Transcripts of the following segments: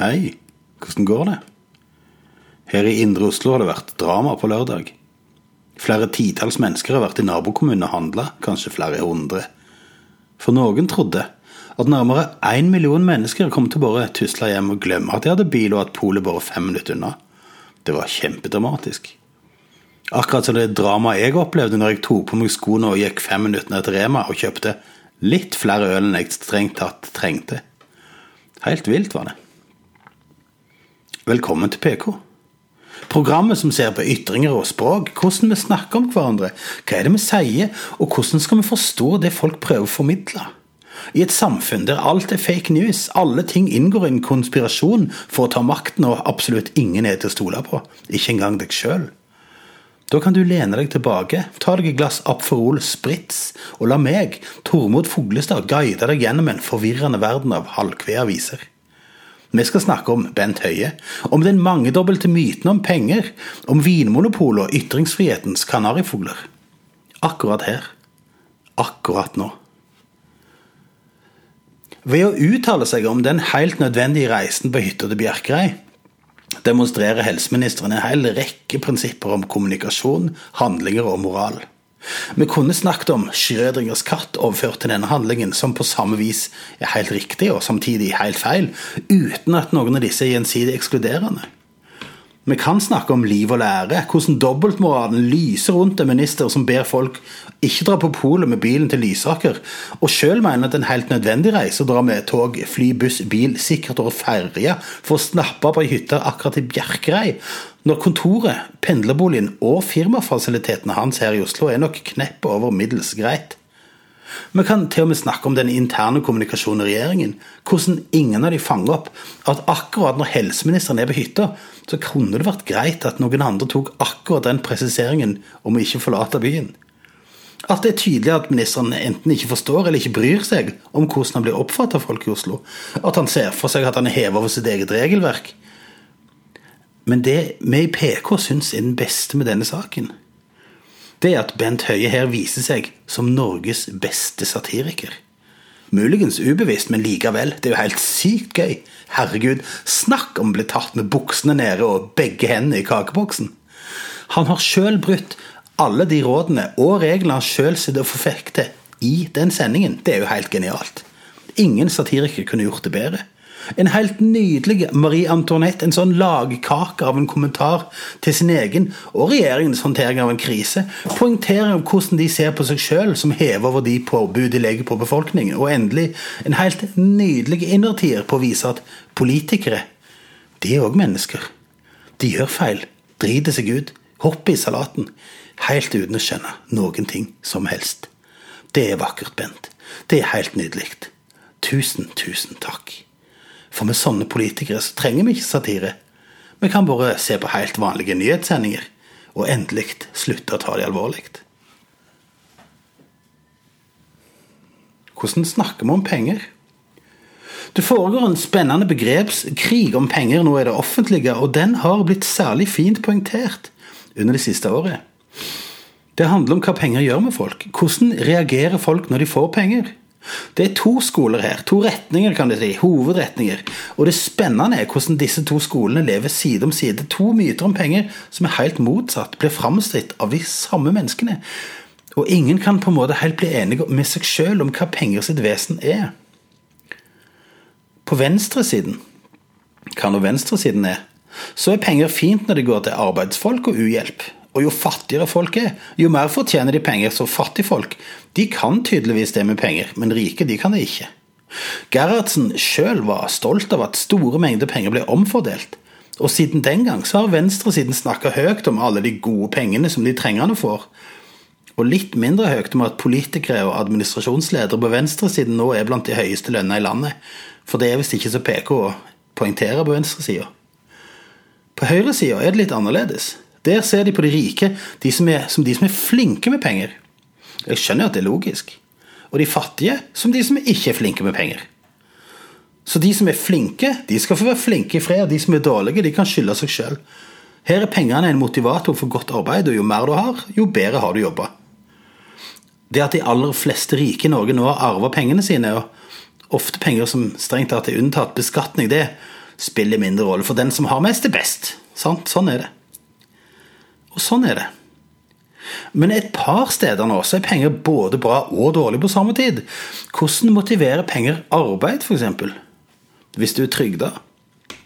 Hei, hvordan går det? Her i indre Oslo har det vært drama på lørdag. Flere titalls mennesker har vært i nabokommunen og handla, kanskje flere hundre. For noen trodde at nærmere én million mennesker kom til å bare tusle hjem og glemme at de hadde bil, og at polet bare fem minutter unna. Det var kjempedramatisk. Akkurat som det dramaet jeg opplevde når jeg tok på meg skoene og gikk fem minutter til Rema og kjøpte litt flere øl enn jeg strengt tatt trengte. Helt vilt var det. Velkommen til PK. Programmet som ser på ytringer og språk, hvordan vi snakker om hverandre, hva er det vi sier, og hvordan skal vi forstå det folk prøver å formidle? I et samfunn der alt er fake news, alle ting inngår i en konspirasjon for å ta makten, og absolutt ingen er til å stole på, ikke engang deg sjøl. Da kan du lene deg tilbake, ta deg et glass Apferol Spritz, og la meg, Tormod Fuglestad, guide deg gjennom en forvirrende verden av halvkveaviser. Vi skal snakke om Bent Høie, om den mangedobbelte myten om penger, om Vinmonopolet og ytringsfrihetens kanarifugler. Akkurat her. Akkurat nå. Ved å uttale seg om den helt nødvendige reisen på hytta til Bjerkreim, demonstrerer helseministeren en hel rekke prinsipper om kommunikasjon, handlinger og moral. Vi kunne snakket om Schrødingers katt overført til denne handlingen, som på samme vis er helt riktig og samtidig helt feil, uten at noen av disse er gjensidig ekskluderende. Vi kan snakke om liv og lære, hvordan dobbeltmoralen lyser rundt en minister som ber folk ikke dra på polet med bilen til Lysaker, og sjøl mener at en helt nødvendig reise å dra med tog, fly, buss, bil, sikkert over ferje for å snappe på ei hytte akkurat i Bjerkreim, når kontoret, pendlerboligen og firmafasilitetene hans her i Oslo er nok kneppet over middels greit. Vi kan til og med snakke om den interne kommunikasjonen i regjeringen. Hvordan ingen av de fanger opp at akkurat når helseministeren er på hytta, så kunne det vært greit at noen andre tok akkurat den presiseringen om å ikke forlate byen. At det er tydelig at ministeren enten ikke forstår eller ikke bryr seg om hvordan han blir oppfattet av folk i Oslo. At han ser for seg at han er hevet over sitt eget regelverk. Men det vi i PK syns er den beste med denne saken, det er at Bent Høie her viser seg som Norges beste satiriker. Muligens ubevisst, men likevel. Det er jo helt sykt gøy. Herregud, snakk om å bli tatt med buksene nede og begge hendene i kakeboksen. Han har sjøl brutt alle de rådene og reglene han sjøl sitter og forfekter i den sendingen. Det er jo helt genialt. Ingen satiriker kunne gjort det bedre. En helt nydelig Marie Antoinette, en sånn lagkake av en kommentar til sin egen og regjeringens håndtering av en krise. poengterer om hvordan de ser på seg sjøl som hever over de påbud de legger på befolkningen. Og endelig en helt nydelig innertier på å vise at politikere, de er òg mennesker. De gjør feil, driter seg ut, hopper i salaten, helt uten å skjønne noen ting som helst. Det er vakkert, Bent. Det er helt nydelig. Tusen, tusen takk. For med sånne politikere så trenger vi ikke satire. Vi kan bare se på helt vanlige nyhetssendinger, og endelig slutte å ta de alvorlig. Hvordan snakker vi om penger? Det foregår en spennende begrepskrig om penger nå i det offentlige, og den har blitt særlig fint poengtert under det siste året. Det handler om hva penger gjør med folk. Hvordan reagerer folk når de får penger? Det er to skoler her, to retninger, kan du si, hovedretninger. Og det spennende er hvordan disse to skolene lever side om side. To myter om penger som er helt motsatt, blir framstilt av de samme menneskene. Og ingen kan på en måte helt bli enige med seg sjøl om hva penger sitt vesen er. På venstresiden, hva nå venstresiden er, så er penger fint når det går til arbeidsfolk og uhjelp. Og jo fattigere folk er, jo mer fortjener de penger. Så fattigfolk de kan tydeligvis det med penger, men rike de kan det ikke. Gerhardsen sjøl var stolt av at store mengder penger ble omfordelt. Og siden den gang så har venstresiden snakka høyt om alle de gode pengene som de trengende får. Og litt mindre høyt om at politikere og administrasjonsledere på venstresiden nå er blant de høyeste lønna i landet. For det er visst ikke så PK å poengtere på venstresida. På høyresida er det litt annerledes. Der ser de på de rike de som, er, som de som er flinke med penger. Jeg skjønner at det er logisk. Og de fattige som de som ikke er flinke med penger. Så de som er flinke, de skal få være flinke i fred, de som er dårlige, de kan skylde seg sjøl. Her er pengene en motivator for godt arbeid, og jo mer du har, jo bedre har du jobba. Det at de aller fleste rike i Norge nå har arva pengene sine, og ofte penger som strengt tatt er unntatt beskatning, det spiller mindre rolle, for den som har mest, er best. Sant? Sånn er det. Og sånn er det. Men et par steder nå så er penger både bra og dårlig på samme tid. Hvordan motiverer penger arbeid, f.eks.? Hvis du er trygda,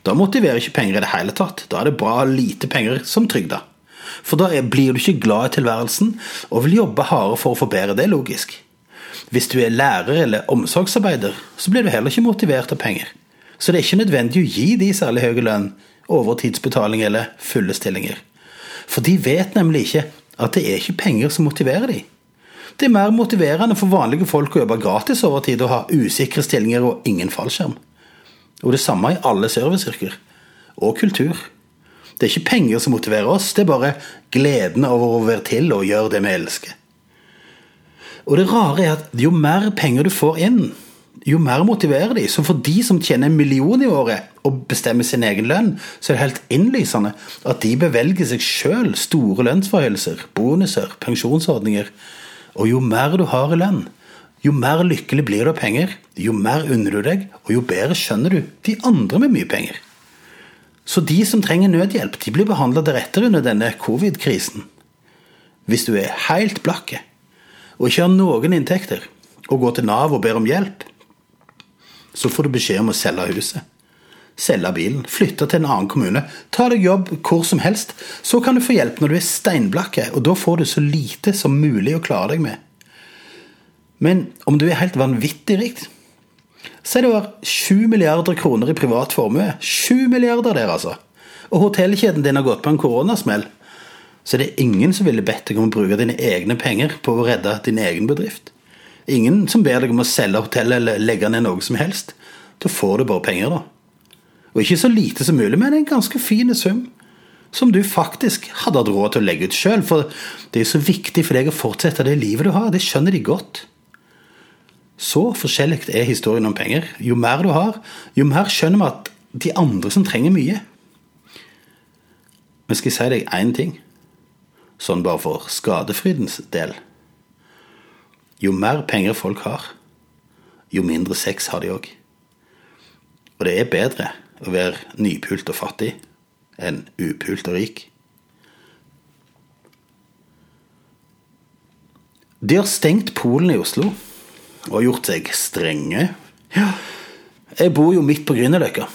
da motiverer ikke penger i det hele tatt. Da er det bra lite penger som trygda. For da blir du ikke glad i tilværelsen og vil jobbe hardere for å forbedre det, logisk. Hvis du er lærer eller omsorgsarbeider, så blir du heller ikke motivert av penger. Så det er ikke nødvendig å gi de særlig høy lønn, overtidsbetaling eller fulle stillinger. For de vet nemlig ikke at det er ikke penger som motiverer dem. Det er mer motiverende for vanlige folk å jobbe gratis over tid og ha usikre stillinger og ingen fallskjerm. Og det samme i alle serviceyrker. Og kultur. Det er ikke penger som motiverer oss, det er bare gleden over å være til og gjøre det vi elsker. Og det rare er at jo mer penger du får inn, jo mer motiverer de. Så for de som tjener en million i året og bestemmer sin egen lønn, så er det helt innlysende at de bevelger seg sjøl store lønnsforhøyelser, bonuser, pensjonsordninger. Og jo mer du har i lønn, jo mer lykkelig blir du av penger, jo mer unner du deg, og jo bedre skjønner du de andre med mye penger. Så de som trenger nødhjelp, de blir behandla deretter under denne covid-krisen. Hvis du er helt blakke og ikke har noen inntekter, og går til Nav og ber om hjelp, så får du beskjed om å selge huset. Selge bilen, flytte til en annen kommune, ta deg jobb hvor som helst. Så kan du få hjelp når du er steinblakke, og da får du så lite som mulig å klare deg med. Men om du er helt vanvittig rik, så er det over 7 milliarder kroner i privat formue. 7 milliarder der, altså. Og hotellkjeden din har gått på en koronasmell. Så det er ingen som ville bedt deg om å bruke dine egne penger på å redde din egen bedrift. Ingen som ber deg om å selge hotellet eller legge ned noe som helst. Da får du bare penger, da. Og ikke så lite som mulig, men en ganske fin sum. Som du faktisk hadde hatt råd til å legge ut sjøl. For det er så viktig for deg å fortsette det livet du har. Det skjønner de godt. Så forskjellig er historien om penger. Jo mer du har, jo mer skjønner vi at de andre som trenger mye Men skal jeg si deg én ting, sånn bare for skadefrydens del. Jo mer penger folk har, jo mindre sex har de òg. Og det er bedre å være nypult og fattig enn upult og rik. De har stengt Polen i Oslo og gjort seg strenge. Ja. Jeg bor jo midt på Grünerløkka.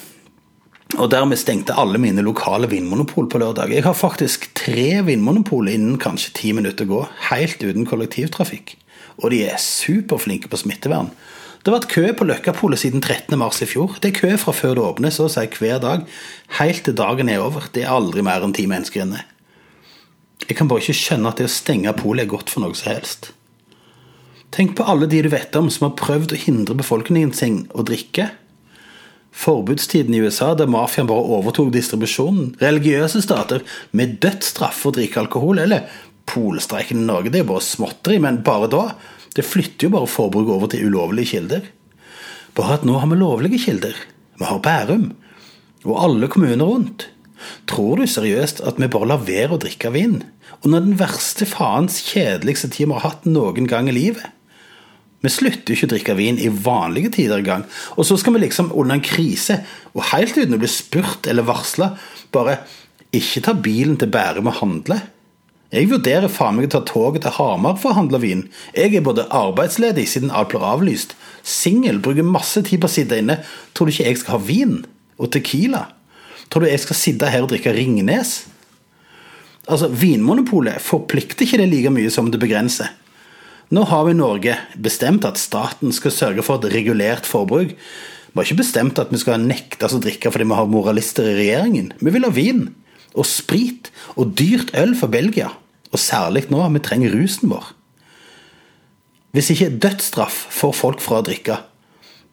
Og dermed stengte alle mine lokale vinmonopol på lørdag. Jeg har faktisk tre vinmonopol innen kanskje ti minutter å gå, helt uten kollektivtrafikk og de er superflinke på smittevern. Det har vært kø på Løkkapolet siden 13.3 i fjor. Det er kø fra før det åpner, så å si hver dag, helt til dagen er over. Det er aldri mer enn ti mennesker inne. Jeg kan bare ikke skjønne at det å stenge polet er godt for noe som helst. Tenk på alle de du vet om som har prøvd å hindre befolkningen sin å drikke. Forbudstiden i USA, der mafiaen bare overtok distribusjonen. Religiøse stater med dødsstraff for å drikke alkohol, eller polstreiken i Norge, det er jo bare småtteri, men bare da. Det flytter jo bare forbruket over til ulovlige kilder. Bare at nå har vi lovlige kilder. Vi har Bærum. Og alle kommuner rundt. Tror du seriøst at vi bare lar være å drikke vin? Under den verste faens kjedeligste tid vi har hatt noen gang i livet? Vi slutter jo ikke å drikke vin i vanlige tider engang. Og så skal vi liksom under en krise, og helt uten å bli spurt eller varsla, bare ikke ta bilen til Bærum og handle. Jeg vurderer faen meg å ta toget til Hamar for å handle vin. Jeg er både arbeidsledig siden alt blir avlyst, singel, bruker masse tid på å sitte inne. Tror du ikke jeg skal ha vin? Og Tequila? Tror du jeg skal sitte her og drikke Ringnes? Altså, Vinmonopolet forplikter ikke det like mye som det begrenser. Nå har vi i Norge bestemt at staten skal sørge for et regulert forbruk. Vi har ikke bestemt at vi skal nektes å drikke fordi vi har moralister i regjeringen. Vi vil ha vin og sprit og dyrt øl for Belgia. Og særlig nå, vi trenger rusen vår. Hvis ikke dødsstraff får folk fra å drikke,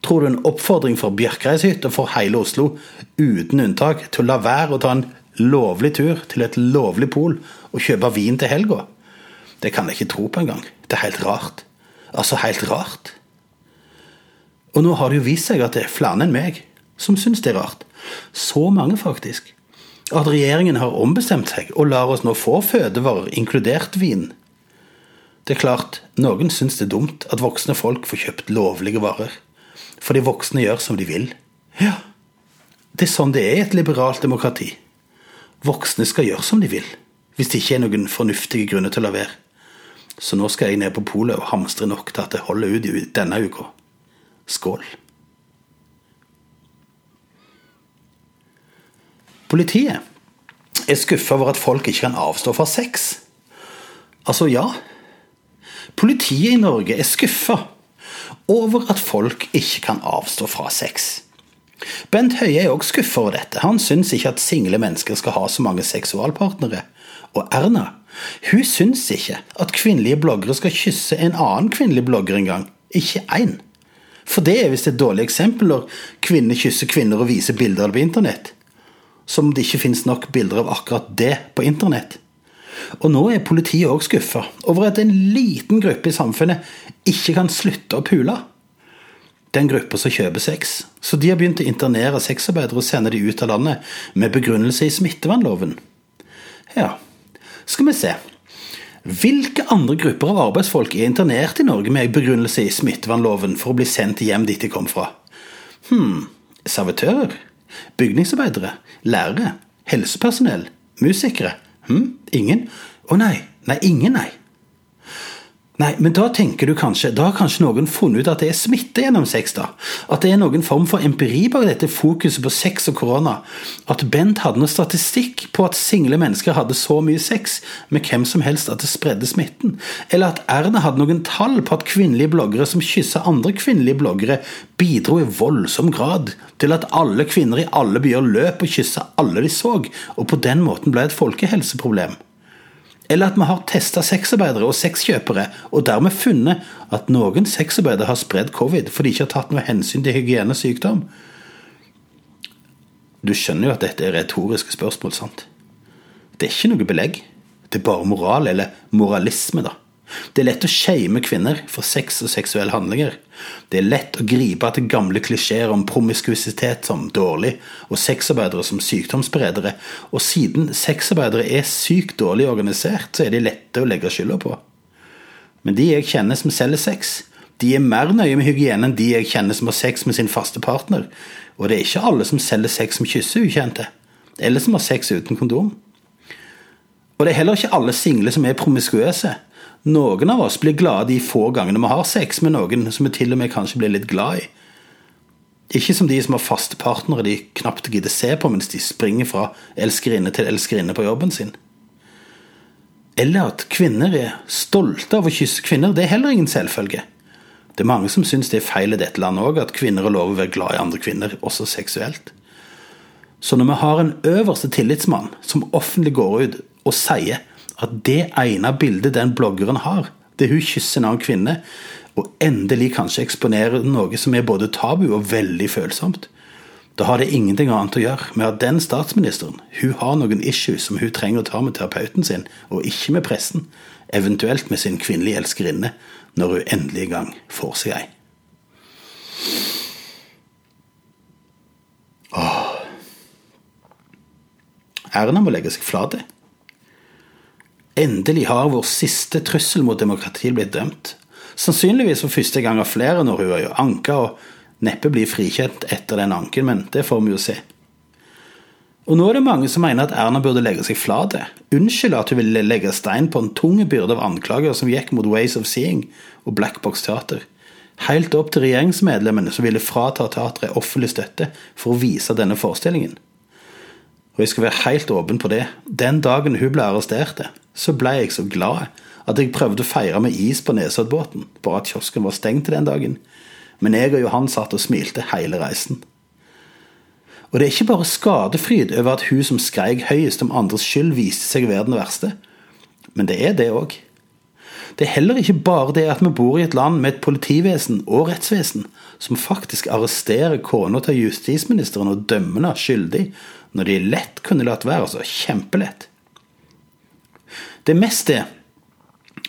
tror du en oppfordring for Bjørkreishytta for hele Oslo, uten unntak, til å la være å ta en lovlig tur til et lovlig pol og kjøpe vin til helga? Det kan jeg ikke tro på engang. Det er helt rart. Altså helt rart. Og nå har det jo vist seg at det er flere enn meg som syns det er rart. Så mange, faktisk at regjeringen har ombestemt seg og lar oss nå få fødevarer, inkludert vin. Det er klart, noen syns det er dumt at voksne folk får kjøpt lovlige varer, fordi voksne gjør som de vil. Ja, Det er sånn det er i et liberalt demokrati. Voksne skal gjøre som de vil, hvis det ikke er noen fornuftige grunner til å la være. Så nå skal jeg ned på polet og hamstre nok til at det holder ut denne uka. Skål. Politiet er skuffa over at folk ikke kan avstå fra sex. Altså, ja. Politiet i Norge er skuffa over at folk ikke kan avstå fra sex. Bent Høie er òg skuffa over dette. Han syns ikke at single mennesker skal ha så mange seksualpartnere. Og Erna hun syns ikke at kvinnelige bloggere skal kysse en annen kvinnelig blogger engang. Ikke én. For det er visst et dårlig eksempel når kvinner kysser kvinner og viser bilder på internett. Som om det ikke finnes nok bilder av akkurat det på internett. Og nå er politiet òg skuffa over at en liten gruppe i samfunnet ikke kan slutte å pule. Den gruppa som kjøper sex. Så de har begynt å internere sexarbeidere og sende de ut av landet med begrunnelse i smittevernloven. Ja, skal vi se. Hvilke andre grupper av arbeidsfolk er internert i Norge med begrunnelse i smittevernloven for å bli sendt hjem dit de kom fra? Hm, servitører? Bygningsarbeidere? Lærere? Helsepersonell? Musikere? Hm? Ingen? Å nei. Nei, ingen, nei. Nei, men da tenker du kanskje Da har kanskje noen funnet ut at det er smitte gjennom sex, da? At det er noen form for empiri bak dette fokuset på sex og korona? At Bent hadde noe statistikk på at single mennesker hadde så mye sex med hvem som helst at det spredde smitten? Eller at Erna hadde noen tall på at kvinnelige bloggere som kyssa andre kvinnelige bloggere, bidro i voldsom grad til at alle kvinner i alle byer løp og kyssa alle de så, og på den måten ble et folkehelseproblem? Eller at vi har testa sexarbeidere og sexkjøpere, og dermed funnet at noen sexarbeidere har spredd covid fordi de ikke har tatt noe hensyn til hygiene og sykdom. Du skjønner jo at dette er retoriske spørsmål, sant? Det er ikke noe belegg. Det er bare moral, eller moralisme, da. Det er lett å shame kvinner for sex og seksuelle handlinger. Det er lett å gripe etter gamle klisjeer om promiskuisitet som dårlig, og sexarbeidere som sykdomsberedere, og siden sexarbeidere er sykt dårlig organisert, så er de lette å legge skylda på. Men de jeg kjenner som selger sex, de er mer nøye med hygiene enn de jeg kjenner som har sex med sin faste partner, og det er ikke alle som selger sex som kysser ukjente, eller som har sex uten kondom. Og det er heller ikke alle single som er promiskuøse. Noen av oss blir glade de få gangene vi har sex med noen som vi til og med kanskje blir litt glad i. Ikke som de som har faste partnere de knapt gidder se på mens de springer fra elskerinne til elskerinne på jobben sin. Eller at kvinner er stolte av å kysse kvinner, det er heller ingen selvfølge. Det er mange som syns det er feil i dette landet òg, at kvinner har lov å være glad i andre kvinner, også seksuelt. Så når vi har en øverste tillitsmann som offentlig går ut og sier at det ene bildet den bloggeren har, det hun kysser en annen kvinne, og endelig kanskje eksponerer noe som er både tabu og veldig følsomt, da har det ingenting annet å gjøre med at den statsministeren hun har noen issues som hun trenger å ta med terapeuten sin, og ikke med pressen, eventuelt med sin kvinnelige elskerinne, når hun endelig en gang får seg ei. Erna må legge seg flat. Endelig har vår siste trussel mot demokratiet blitt dømt. Sannsynligvis for første gang av flere når hun har anka og neppe blir frikjent etter den anken, men det får vi jo se. Og nå er det mange som mener at Erna burde legge seg flat. Unnskylde at hun ville legge stein på en tung byrde av anklager som gikk mot Ways of Seeing og Black Box Teater. Helt opp til regjeringsmedlemmene som ville frata teatret offentlig støtte for å vise denne forestillingen. Og jeg skal være helt åpen på det. Den dagen hun ble arrestert, så ble jeg så glad at jeg prøvde å feire med is på Nesoddbåten, bare at kiosken var stengt den dagen. Men jeg og Johan satt og smilte hele reisen. Og det er ikke bare skadefryd over at hun som skreik høyest om andres skyld, viste seg å være den verste, men det er det òg. Det er heller ikke bare det at vi bor i et land med et politivesen og rettsvesen som faktisk arresterer kona til justisministeren og dømmer henne skyldig, når de lett kunne latt være, altså kjempelett. Det er mest det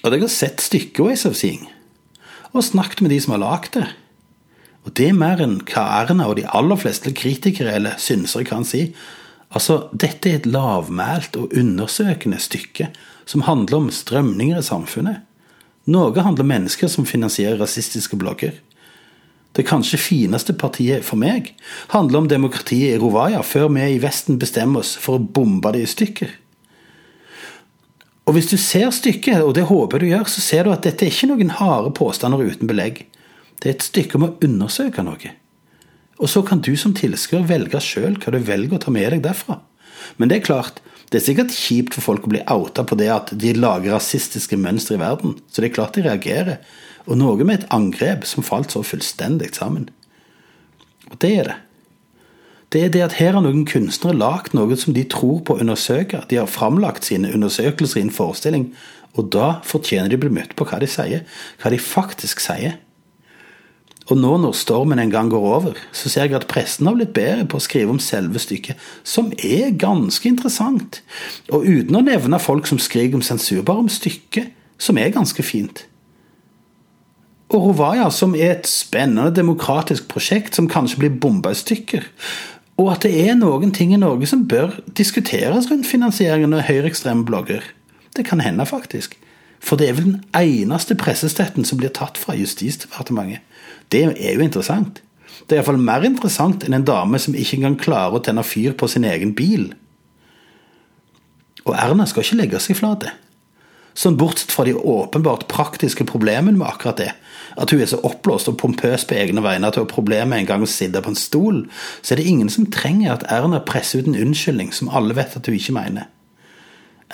at jeg har sett stykket Ways of Seeing, og snakket med de som har lagd det. Og det er mer enn hva Erna og de aller fleste kritikere eller synsere kan si. Altså, dette er et lavmælt og undersøkende stykke som handler om strømninger i samfunnet. Noe handler om mennesker som finansierer rasistiske blogger. det kanskje fineste partiet for meg, handler om demokratiet i Rovaya, før vi i Vesten bestemmer oss for å bombe det i stykker. Og Hvis du ser stykket, og det håper du gjør, så ser du at dette er ikke noen harde påstander uten belegg. Det er et stykke om å undersøke noe. Og så kan du som tilskuer velge sjøl hva du velger å ta med deg derfra. Men det er klart, det er sikkert kjipt for folk å bli outa på det at de lager rasistiske mønstre i verden, så det er klart de reagerer. Og noe med et angrep som falt så fullstendig sammen. Og det er det. Det er det at her har noen kunstnere lagd noe som de tror på å undersøke. De har framlagt sine undersøkelser i en forestilling, og da fortjener de å bli møtt på hva de sier. Hva de faktisk sier. Og nå når stormen en gang går over, så ser jeg at pressen har blitt bedre på å skrive om selve stykket, som er ganske interessant. Og uten å nevne folk som skriker om sensur, bare om stykket, som er ganske fint. Og Rovaya, som er et spennende demokratisk prosjekt som kanskje blir bomba i stykker. Og at det er noen ting i Norge som bør diskuteres rundt finansieringen av høyreekstreme blogger. Det kan hende, faktisk. For det er vel den eneste pressestøtten som blir tatt fra Justisdepartementet. Det er jo interessant. Det er iallfall mer interessant enn en dame som ikke engang klarer å tenne fyr på sin egen bil. Og Erna skal ikke legge seg flat. Sånn bortsett fra de åpenbart praktiske problemene med akkurat det, at hun er så oppblåst og pompøs på egne vegne at hun har problemer med en gang å sitte på en stol, så er det ingen som trenger at Erna presser ut en unnskyldning som alle vet at hun ikke mener.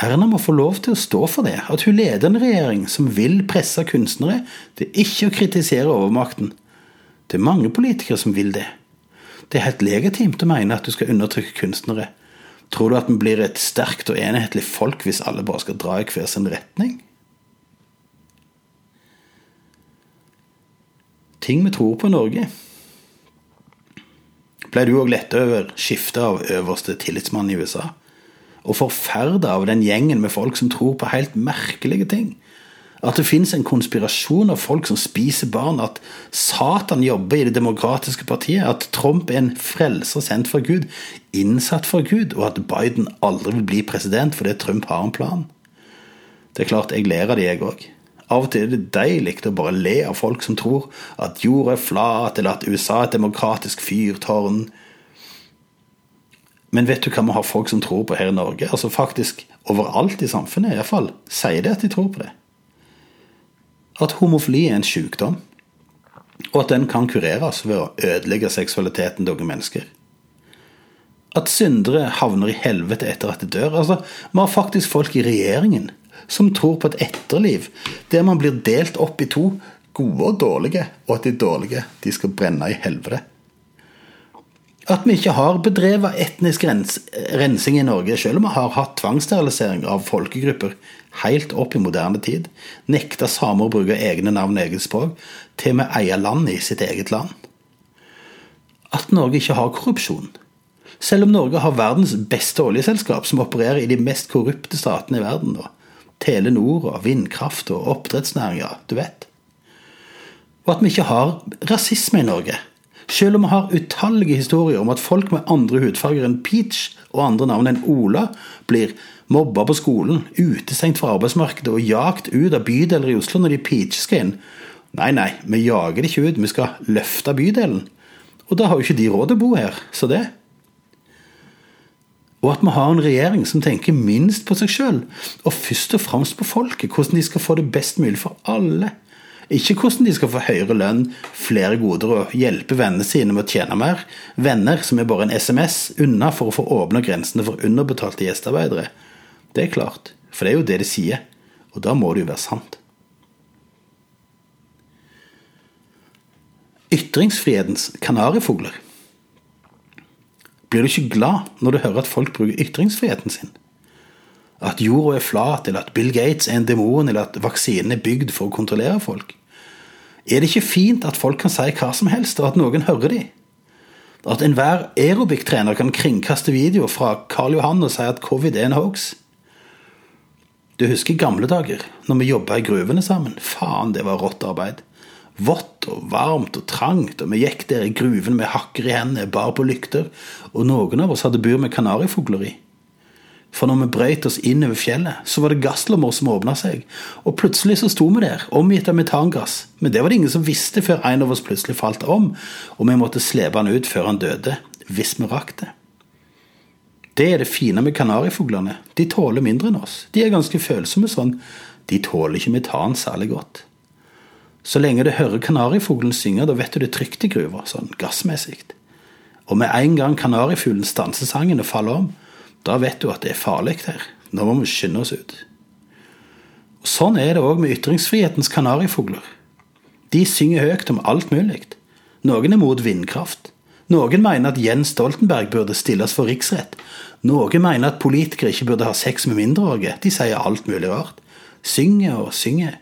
Erna må få lov til å stå for det, at hun leder en regjering som vil presse kunstnere til ikke å kritisere overmakten, det er mange politikere som vil det. Det er helt legitimt å mene at du skal undertrykke kunstnere. Tror du at vi blir et sterkt og enhetlig folk hvis alle bare skal dra i hver sin retning? Ting vi tror på i Norge. Ble du òg letta over skiftet av øverste tillitsmann i USA? Og forferda av den gjengen med folk som tror på helt merkelige ting? At det finnes en konspirasjon av folk som spiser barn, at Satan jobber i Det demokratiske partiet, at Trump er en frelser sendt fra Gud, innsatt fra Gud, og at Biden aldri vil bli president fordi Trump har en plan. Det er klart jeg ler av det, jeg òg. Av og til er det deilig å bare le av folk som tror at jorda er flat, eller at USA er et demokratisk fyrtårn. Men vet du hva vi har folk som tror på her i Norge? Altså faktisk overalt i samfunnet iallfall, sier de at de tror på det at homofili er en sykdom, og at den kan kureres ved å ødelegge seksualiteten til unge mennesker. At syndere havner i helvete etter at de dør. Altså, Vi har faktisk folk i regjeringen som tror på et etterliv der man blir delt opp i to, gode og dårlige, og at de dårlige de skal brenne i helvete. At vi ikke har bedrevet etnisk rensing i Norge, selv om vi har hatt tvangssterilisering av folkegrupper helt opp i moderne tid, nekta samer å bruke egne navn og eget språk, til vi eier land i sitt eget land. At Norge ikke har korrupsjon. Selv om Norge har verdens beste oljeselskap, som opererer i de mest korrupte statene i verden. Telenor og vindkraft og oppdrettsnæringer, du vet. Og at vi ikke har rasisme i Norge selv om vi har utallige historier om at folk med andre hudfarger enn Peach og andre navn enn Ola blir mobba på skolen, utestengt fra arbeidsmarkedet og jagt ut av bydeler i Oslo når de Peach skal inn. Nei, nei, vi jager de ikke ut, vi skal løfte bydelen. Og da har jo ikke de råd å bo her, så det. Og at vi har en regjering som tenker minst på seg sjøl, og først og fremst på folket, hvordan de skal få det best mulig for alle. Ikke hvordan de skal få høyere lønn, flere goder og hjelpe vennene sine med å tjene mer. Venner som er bare en SMS unna for å få åpna grensene for underbetalte gjestearbeidere. Det er klart, for det er jo det de sier, og da må det jo være sant. Ytringsfrihetens kanarifugler. Blir du ikke glad når du hører at folk bruker ytringsfriheten sin? at jorda er flat, eller at Bill Gates er en demon, eller at vaksinen er bygd for å kontrollere folk? Er det ikke fint at folk kan si hva som helst, og at noen hører de? At enhver aerobic-trener kan kringkaste videoer fra Karl Johan og si at covid er en hoax? Du husker gamle dager, når vi jobba i gruvene sammen? Faen, det var rått arbeid. Vått og varmt og trangt, og vi gikk der i gruven med hakker i hendene, bar på lykter, og noen av oss hadde bur med kanarifugler i. For når vi brøyt oss inn over fjellet, så var det gasslommer som åpna seg, og plutselig så sto vi der, omgitt av metangass, men det var det ingen som visste før en av oss plutselig falt om, og vi måtte slepe han ut før han døde, hvis vi rakk det. Det er det fine med kanarifuglene, de tåler mindre enn oss, de er ganske følsomme sånn, de tåler ikke metan særlig godt. Så lenge du hører kanarifuglen synge, da vet du det er trygt i gruva, sånn gassmessig. Og med en gang kanarifuglen stanser sangen og faller om, da vet du at det er farlig her. Nå må vi skynde oss ut. Og Sånn er det òg med ytringsfrihetens kanarifugler. De synger høyt om alt mulig. Noen er mot vindkraft. Noen mener at Jens Stoltenberg burde stilles for riksrett. Noen mener at politikere ikke burde ha sex med mindreårige. De sier alt mulig rart. Synger og synger.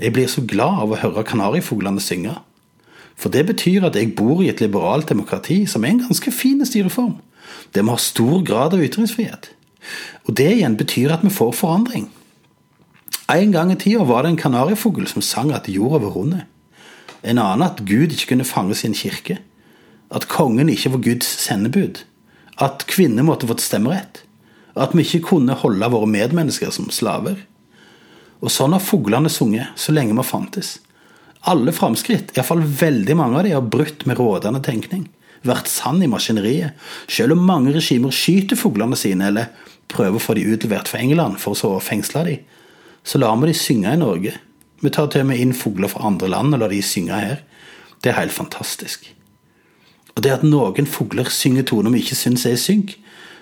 Jeg blir så glad av å høre kanarifuglene synge. For det betyr at jeg bor i et liberalt demokrati som er en ganske fin styreform. Det må ha stor grad av ytringsfrihet. Og det igjen betyr at vi får forandring. En gang i tida var det en kanarifugl som sang at jorda var rund. En annen at Gud ikke kunne fange sin kirke. At kongen ikke var Guds sendebud. At kvinner måtte fått stemmerett. At vi ikke kunne holde våre medmennesker som slaver. Og sånn har fuglene sunget så lenge vi fantes. Alle framskritt, iallfall veldig mange av de, har brutt med rådende tenkning vært sann i maskineriet, selv om mange regimer skyter fuglene sine eller prøver å få de utlevert fra England for så å fengsle de, så lar vi de synge i Norge. Vi tar til og med inn fugler fra andre land og lar de synge her. Det er helt fantastisk. Og det at noen fugler synger toner vi ikke syns er synk,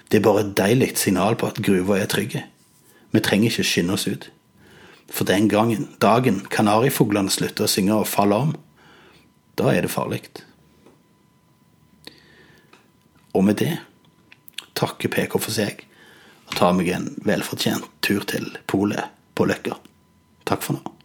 det er bare et deilig signal på at gruva er trygge. Vi trenger ikke skynde oss ut. For den gangen, dagen kanarifuglene slutter å synge og faller om, da er det farlig. Og med det takker PK for seg og tar meg en velfortjent tur til polet på Løkka. Takk for nå.